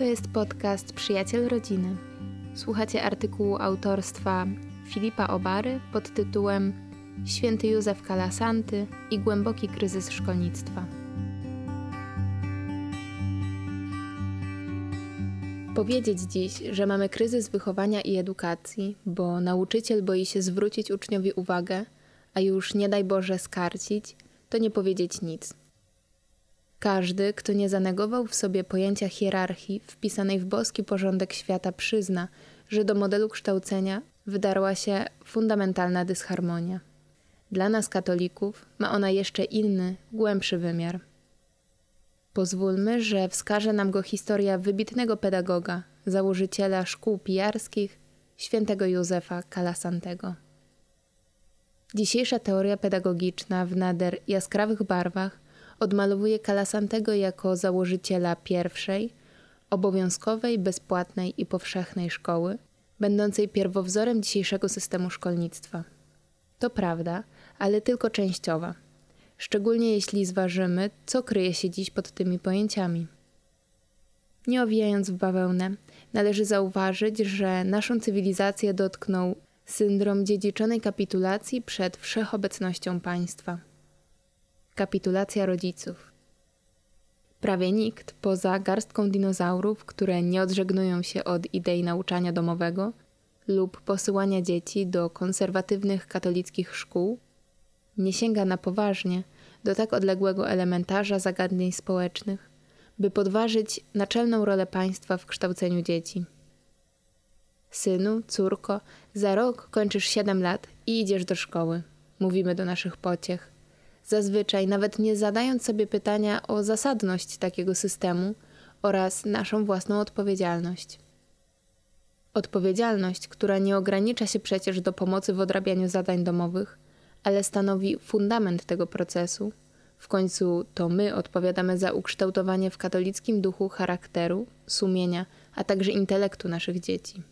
To jest podcast Przyjaciel Rodziny. Słuchacie artykułu autorstwa Filipa Obary pod tytułem Święty Józef Kalasanty i głęboki kryzys szkolnictwa. Powiedzieć dziś, że mamy kryzys wychowania i edukacji, bo nauczyciel boi się zwrócić uczniowi uwagę, a już nie daj Boże skarcić, to nie powiedzieć nic. Każdy, kto nie zanegował w sobie pojęcia hierarchii wpisanej w boski porządek świata, przyzna, że do modelu kształcenia wydarła się fundamentalna dysharmonia. Dla nas, katolików, ma ona jeszcze inny, głębszy wymiar. Pozwólmy, że wskaże nam go historia wybitnego pedagoga, założyciela szkół pijarskich, świętego Józefa Kalasantego. Dzisiejsza teoria pedagogiczna w nader jaskrawych barwach odmalowuje Kalasantego jako założyciela pierwszej, obowiązkowej, bezpłatnej i powszechnej szkoły, będącej pierwowzorem dzisiejszego systemu szkolnictwa. To prawda, ale tylko częściowa, szczególnie jeśli zważymy, co kryje się dziś pod tymi pojęciami. Nie owijając w bawełnę, należy zauważyć, że naszą cywilizację dotknął syndrom dziedziczonej kapitulacji przed wszechobecnością państwa. Kapitulacja rodziców. Prawie nikt, poza garstką dinozaurów, które nie odżegnują się od idei nauczania domowego lub posyłania dzieci do konserwatywnych katolickich szkół, nie sięga na poważnie do tak odległego elementarza zagadnień społecznych, by podważyć naczelną rolę państwa w kształceniu dzieci. Synu, córko, za rok kończysz 7 lat i idziesz do szkoły. Mówimy do naszych pociech. Zazwyczaj nawet nie zadając sobie pytania o zasadność takiego systemu oraz naszą własną odpowiedzialność. Odpowiedzialność, która nie ogranicza się przecież do pomocy w odrabianiu zadań domowych, ale stanowi fundament tego procesu. W końcu to my odpowiadamy za ukształtowanie w katolickim duchu charakteru, sumienia, a także intelektu naszych dzieci.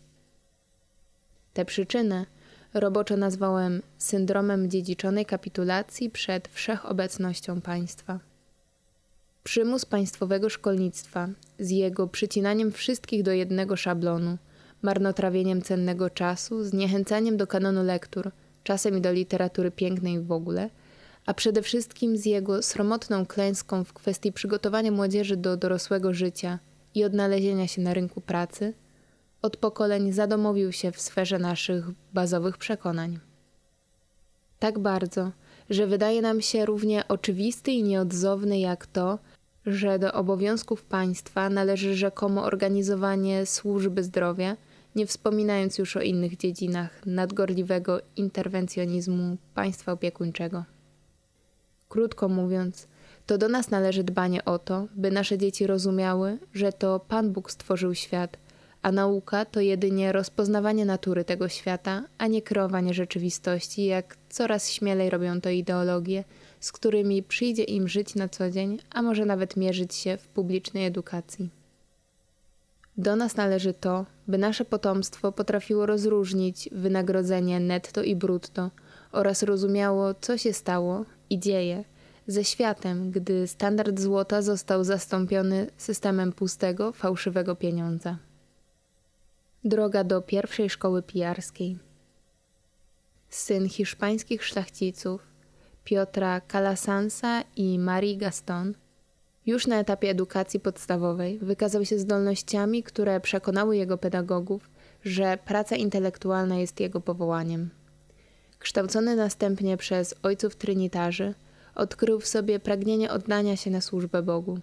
Tę przyczynę roboczo nazwałem syndromem dziedziczonej kapitulacji przed wszechobecnością państwa. Przymus państwowego szkolnictwa z jego przycinaniem wszystkich do jednego szablonu, marnotrawieniem cennego czasu, zniechęcaniem do kanonu lektur, czasem i do literatury pięknej w ogóle, a przede wszystkim z jego sromotną klęską w kwestii przygotowania młodzieży do dorosłego życia i odnalezienia się na rynku pracy – od pokoleń zadomowił się w sferze naszych bazowych przekonań. Tak bardzo, że wydaje nam się równie oczywisty i nieodzowny jak to, że do obowiązków państwa należy rzekomo organizowanie służby zdrowia, nie wspominając już o innych dziedzinach nadgorliwego interwencjonizmu państwa opiekuńczego. Krótko mówiąc, to do nas należy dbanie o to, by nasze dzieci rozumiały, że to Pan Bóg stworzył świat – a nauka to jedynie rozpoznawanie natury tego świata, a nie kreowanie rzeczywistości, jak coraz śmielej robią to ideologie, z którymi przyjdzie im żyć na co dzień, a może nawet mierzyć się w publicznej edukacji. Do nas należy to, by nasze potomstwo potrafiło rozróżnić wynagrodzenie netto i brutto oraz rozumiało, co się stało i dzieje ze światem, gdy standard złota został zastąpiony systemem pustego, fałszywego pieniądza. Droga do pierwszej szkoły pijarskiej. Syn hiszpańskich szlachciców Piotra Calasansa i Marii Gaston już na etapie edukacji podstawowej wykazał się zdolnościami, które przekonały jego pedagogów, że praca intelektualna jest jego powołaniem. Kształcony następnie przez ojców trynitarzy, odkrył w sobie pragnienie oddania się na służbę Bogu.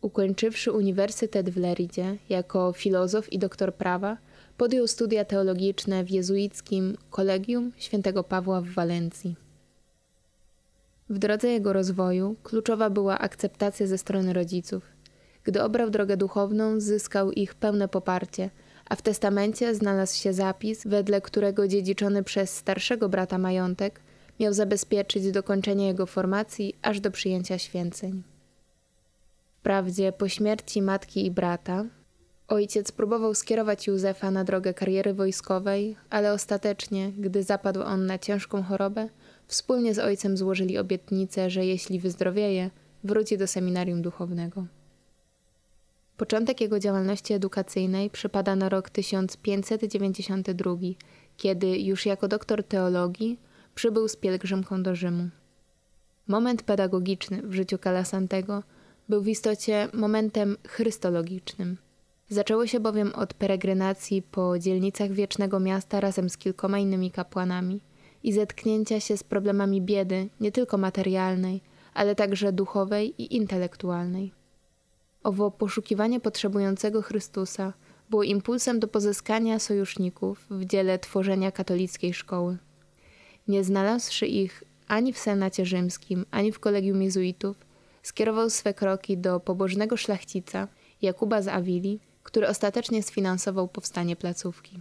Ukończywszy uniwersytet w Leridzie jako filozof i doktor prawa, podjął studia teologiczne w jezuickim Kolegium Świętego Pawła w Walencji. W drodze jego rozwoju kluczowa była akceptacja ze strony rodziców. Gdy obrał drogę duchowną, zyskał ich pełne poparcie, a w testamencie znalazł się zapis, wedle którego dziedziczony przez starszego brata majątek miał zabezpieczyć dokończenie jego formacji aż do przyjęcia święceń. Wprawdzie po śmierci matki i brata, ojciec próbował skierować Józefa na drogę kariery wojskowej, ale ostatecznie, gdy zapadł on na ciężką chorobę, wspólnie z ojcem złożyli obietnicę, że jeśli wyzdrowieje, wróci do seminarium duchownego. Początek jego działalności edukacyjnej przypada na rok 1592, kiedy już jako doktor teologii przybył z pielgrzymką do Rzymu. Moment pedagogiczny w życiu Kalasantego był w istocie momentem chrystologicznym. Zaczęło się bowiem od peregrynacji po dzielnicach wiecznego miasta razem z kilkoma innymi kapłanami i zetknięcia się z problemami biedy, nie tylko materialnej, ale także duchowej i intelektualnej. Owo poszukiwanie potrzebującego Chrystusa było impulsem do pozyskania sojuszników w dziele tworzenia katolickiej szkoły. Nie znalazłszy ich ani w Senacie Rzymskim, ani w kolegium jezuitów, skierował swe kroki do pobożnego szlachcica Jakuba z Awili, który ostatecznie sfinansował powstanie placówki.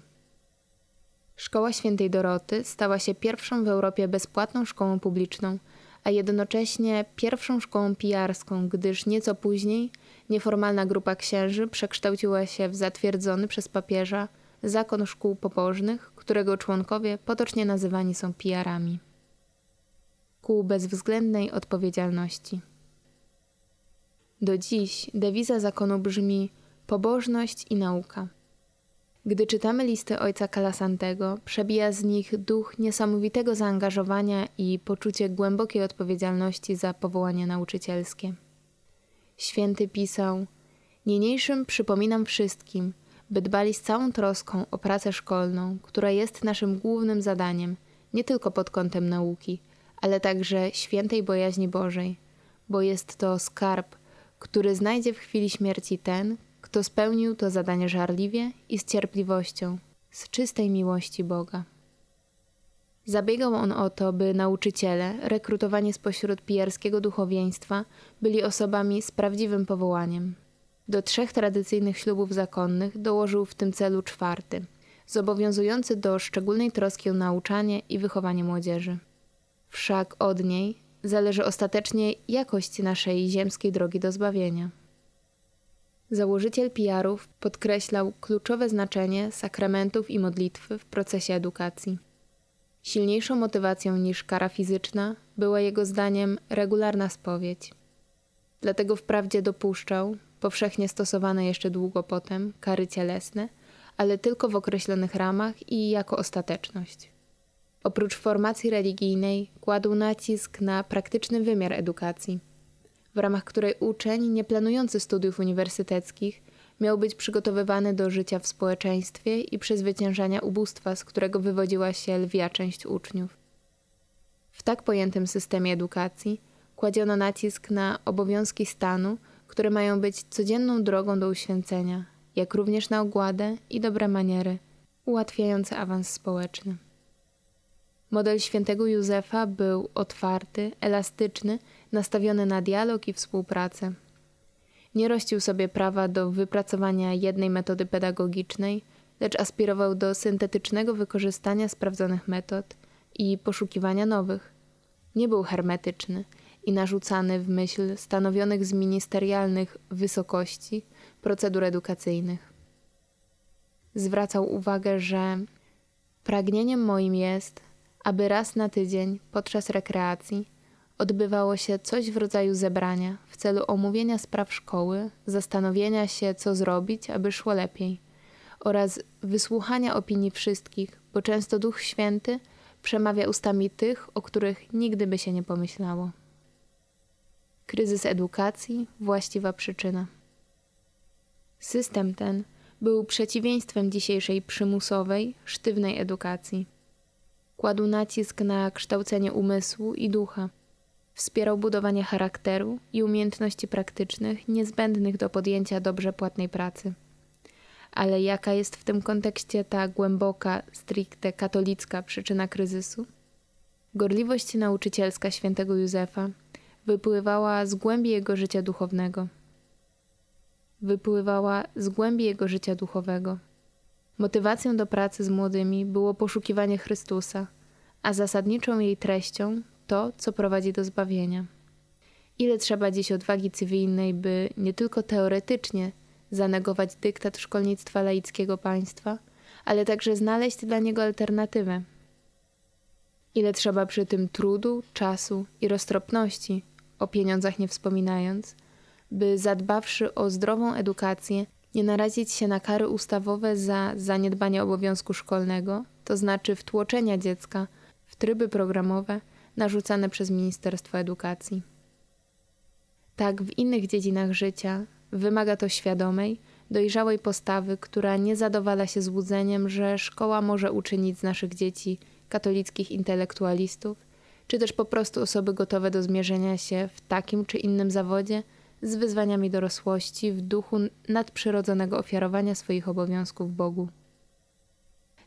Szkoła Świętej Doroty stała się pierwszą w Europie bezpłatną szkołą publiczną, a jednocześnie pierwszą szkołą pijarską, gdyż nieco później nieformalna grupa księży przekształciła się w zatwierdzony przez papieża zakon szkół pobożnych, którego członkowie potocznie nazywani są pijarami. Ku bezwzględnej odpowiedzialności. Do dziś dewiza zakonu brzmi pobożność i nauka. Gdy czytamy listy ojca Kalasantego, przebija z nich duch niesamowitego zaangażowania i poczucie głębokiej odpowiedzialności za powołanie nauczycielskie. Święty pisał: Niniejszym przypominam wszystkim, by dbali z całą troską o pracę szkolną, która jest naszym głównym zadaniem, nie tylko pod kątem nauki, ale także świętej bojaźni Bożej, bo jest to skarb, który znajdzie w chwili śmierci ten, kto spełnił to zadanie żarliwie i z cierpliwością, z czystej miłości Boga. Zabiegał on o to, by nauczyciele, rekrutowani spośród pijarskiego duchowieństwa, byli osobami z prawdziwym powołaniem. Do trzech tradycyjnych ślubów zakonnych dołożył w tym celu czwarty, zobowiązujący do szczególnej troski o nauczanie i wychowanie młodzieży. Wszak od niej zależy ostatecznie jakość naszej ziemskiej drogi do zbawienia. Założyciel PR-ów podkreślał kluczowe znaczenie sakramentów i modlitwy w procesie edukacji. Silniejszą motywacją niż kara fizyczna była jego zdaniem regularna spowiedź. Dlatego wprawdzie dopuszczał, powszechnie stosowane jeszcze długo potem, kary cielesne, ale tylko w określonych ramach i jako ostateczność. Oprócz formacji religijnej kładł nacisk na praktyczny wymiar edukacji, w ramach której uczeń nieplanujący studiów uniwersyteckich miał być przygotowywany do życia w społeczeństwie i przezwyciężania ubóstwa, z którego wywodziła się lwia część uczniów. W tak pojętym systemie edukacji kładziono nacisk na obowiązki stanu, które mają być codzienną drogą do uświęcenia, jak również na ogładę i dobre maniery, ułatwiające awans społeczny. Model świętego Józefa był otwarty, elastyczny, nastawiony na dialog i współpracę. Nie rościł sobie prawa do wypracowania jednej metody pedagogicznej, lecz aspirował do syntetycznego wykorzystania sprawdzonych metod i poszukiwania nowych. Nie był hermetyczny i narzucany w myśl stanowionych z ministerialnych wysokości procedur edukacyjnych. Zwracał uwagę, że pragnieniem moim jest, aby raz na tydzień podczas rekreacji odbywało się coś w rodzaju zebrania w celu omówienia spraw szkoły, zastanowienia się, co zrobić, aby szło lepiej, oraz wysłuchania opinii wszystkich, bo często Duch Święty przemawia ustami tych, o których nigdy by się nie pomyślało. Kryzys edukacji właściwa przyczyna. System ten był przeciwieństwem dzisiejszej przymusowej, sztywnej edukacji. Kładł nacisk na kształcenie umysłu i ducha Wspierał budowanie charakteru i umiejętności praktycznych niezbędnych do podjęcia dobrze płatnej pracy. Ale jaka jest w tym kontekście ta głęboka, stricte katolicka przyczyna kryzysu? Gorliwość nauczycielska świętego Józefa wypływała z głębi jego życia duchownego. Wypływała z głębi jego życia duchowego. Motywacją do pracy z młodymi było poszukiwanie Chrystusa, a zasadniczą jej treścią to, co prowadzi do zbawienia. Ile trzeba dziś odwagi cywilnej, by nie tylko teoretycznie zanegować dyktat szkolnictwa laickiego państwa, ale także znaleźć dla niego alternatywę. Ile trzeba przy tym trudu, czasu i roztropności, o pieniądzach nie wspominając, by zadbawszy o zdrową edukację, nie narazić się na kary ustawowe za zaniedbanie obowiązku szkolnego, to znaczy wtłoczenia dziecka w tryby programowe narzucane przez Ministerstwo Edukacji. Tak w innych dziedzinach życia wymaga to świadomej, dojrzałej postawy, która nie zadowala się złudzeniem, że szkoła może uczynić z naszych dzieci katolickich intelektualistów, czy też po prostu osoby gotowe do zmierzenia się w takim czy innym zawodzie z wyzwaniami dorosłości w duchu nadprzyrodzonego ofiarowania swoich obowiązków Bogu.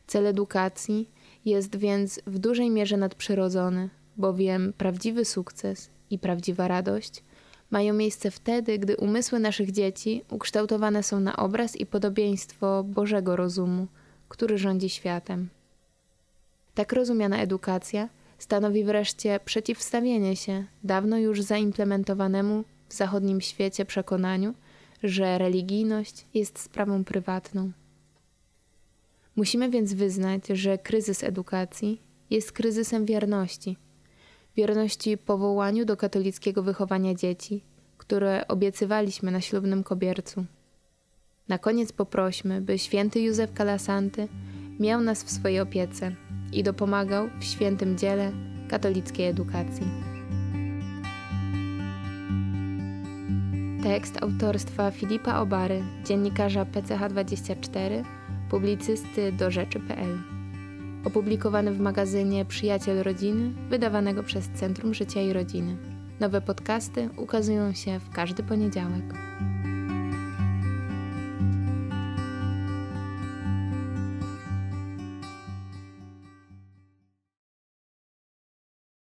Cel edukacji jest więc w dużej mierze nadprzyrodzony, bowiem prawdziwy sukces i prawdziwa radość mają miejsce wtedy, gdy umysły naszych dzieci ukształtowane są na obraz i podobieństwo Bożego rozumu, który rządzi światem. Tak rozumiana edukacja stanowi wreszcie przeciwstawienie się dawno już zaimplementowanemu w zachodnim świecie przekonaniu, że religijność jest sprawą prywatną. Musimy więc wyznać, że kryzys edukacji jest kryzysem wierności. Wierności powołaniu do katolickiego wychowania dzieci, które obiecywaliśmy na ślubnym kobiercu. Na koniec poprośmy, by święty Józef Kalasanty miał nas w swojej opiece i dopomagał w świętym dziele katolickiej edukacji. Tekst autorstwa Filipa Obary, dziennikarza PCH24, publicysty do rzeczy.pl. Opublikowany w magazynie Przyjaciel Rodziny, wydawanego przez Centrum Życia i Rodziny. Nowe podcasty ukazują się w każdy poniedziałek.